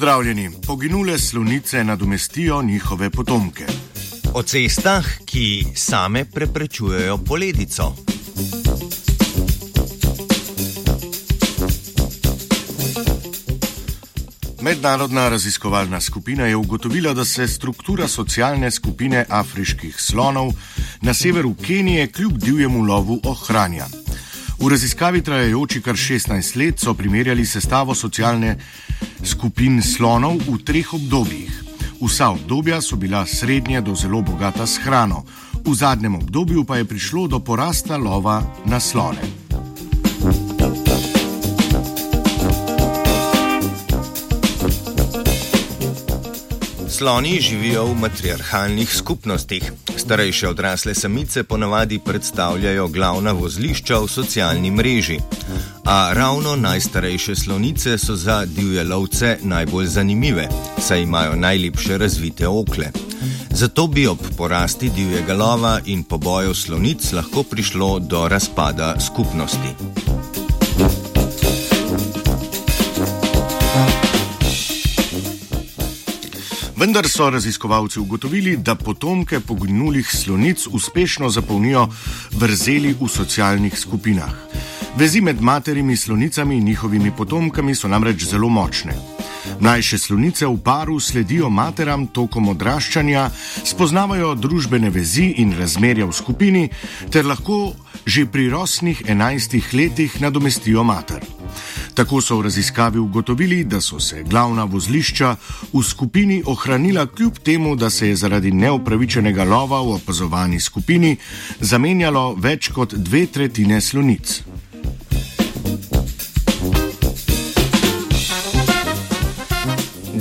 Pozdravljeni. Poginule slonice nadomestijo njihove potomke. O cestah, ki same preprečujejo poledico. Mednarodna raziskovalna skupina je ugotovila, da se struktura socialne skupine afriških slonov na severu Kenije kljub divjemu lovu ohranja. V raziskavi trajajoči kar 16 let so primerjali sestavo socialne skupin slonov v treh obdobjih. Vsa obdobja so bila srednje do zelo bogata s hrano, v zadnjem obdobju pa je prišlo do porasta lova na slone. Sloni živijo v matriarhalnih skupnostih. Starejše odrasle samice ponavadi predstavljajo glavna vozlišča v socialni mreži. A ravno najstarejše slonice so za divje lovce najbolj zanimive, saj imajo najlepše razvite okle. Zato bi ob porasti divjega lova in poboju slonic lahko prišlo do razpada skupnosti. Vendar so raziskovalci ugotovili, da potomke poginulih slonic uspešno zapolnijo vrzeli v socialnih skupinah. Vezi med materimi slonicami in njihovimi potomkami so namreč zelo močne. Mlajše slonice v paru sledijo materam tokom odraščanja, spoznavajo družbene vezi in razmerja v skupini, ter lahko že pri rosnih enajstih letih nadomestijo mater. Tako so v raziskavi ugotovili, da so se glavna vozlišča v skupini ohranila kljub temu, da se je zaradi neupravičenega lova v opazovani skupini zamenjalo več kot dve tretjine slonic.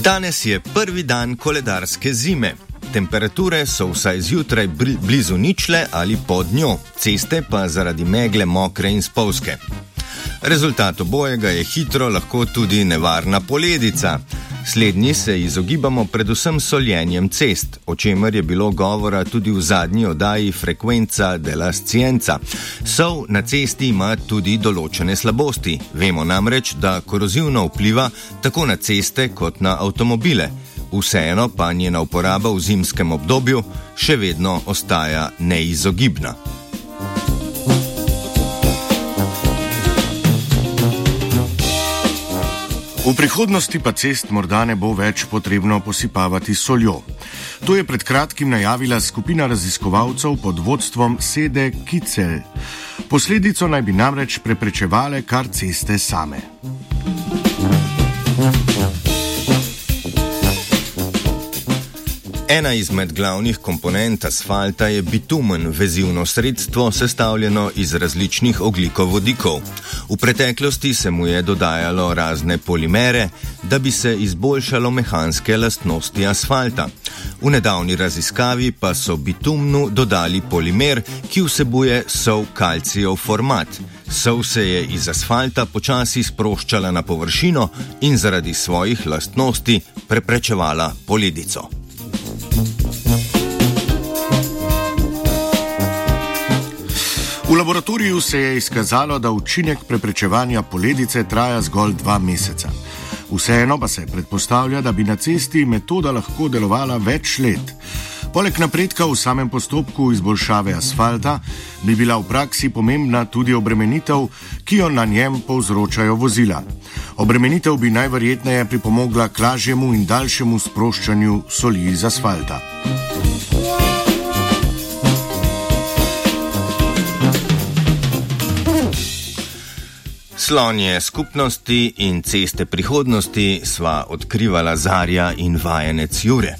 Danes je prvi dan koledarske zime. Temperature so vsaj zjutraj blizu ničle ali pod njo, ceste pa zaradi megle mokre in spolske. Rezultat obojega je hitro lahko tudi nevarna poledica. Slednji se izogibamo predvsem soljenjem cest, o čemer je bilo govora tudi v zadnji oddaji Frekvenca della Scienza. Sol na cesti ima tudi določene slabosti. Vemo namreč, da korozivno vpliva tako na ceste kot na avtomobile. Vseeno pa njena uporaba v zimskem obdobju še vedno ostaja neizogibna. V prihodnosti pa cest morda ne bo več potrebno posipavati soljo. To je pred kratkim najavila skupina raziskovalcev pod vodstvom Sede Kicel. Posledico naj bi namreč preprečevale kar ceste same. Ena izmed glavnih komponent asfalta je bitumen, vezivno sredstvo, sestavljeno iz različnih oglikovodikov. V preteklosti se mu je dodajalo razne polimere, da bi se izboljšalo mehanske lastnosti asfalta. V nedavni raziskavi pa so bitumnu dodali polimer, ki vsebuje sol kalcijev format. Sol se je iz asfalta počasi sproščala na površino in zaradi svojih lastnosti preprečevala poledico. V laboratoriju se je izkazalo, da učinek preprečevanja poledice traja zgolj dva meseca. Vseeno pa se predpostavlja, da bi na cesti metoda lahko delovala več let. Poleg napredka v samem postopku izboljšave asfalta bi bila v praksi pomembna tudi obremenitev, ki jo na njem povzročajo vozila. Obremenitev bi najverjetneje pripomogla k lažjemu in daljšemu sproščanju soli iz asfalta. Slonje skupnosti in ceste prihodnosti sva odkrivala Zarja in vajenec Jure.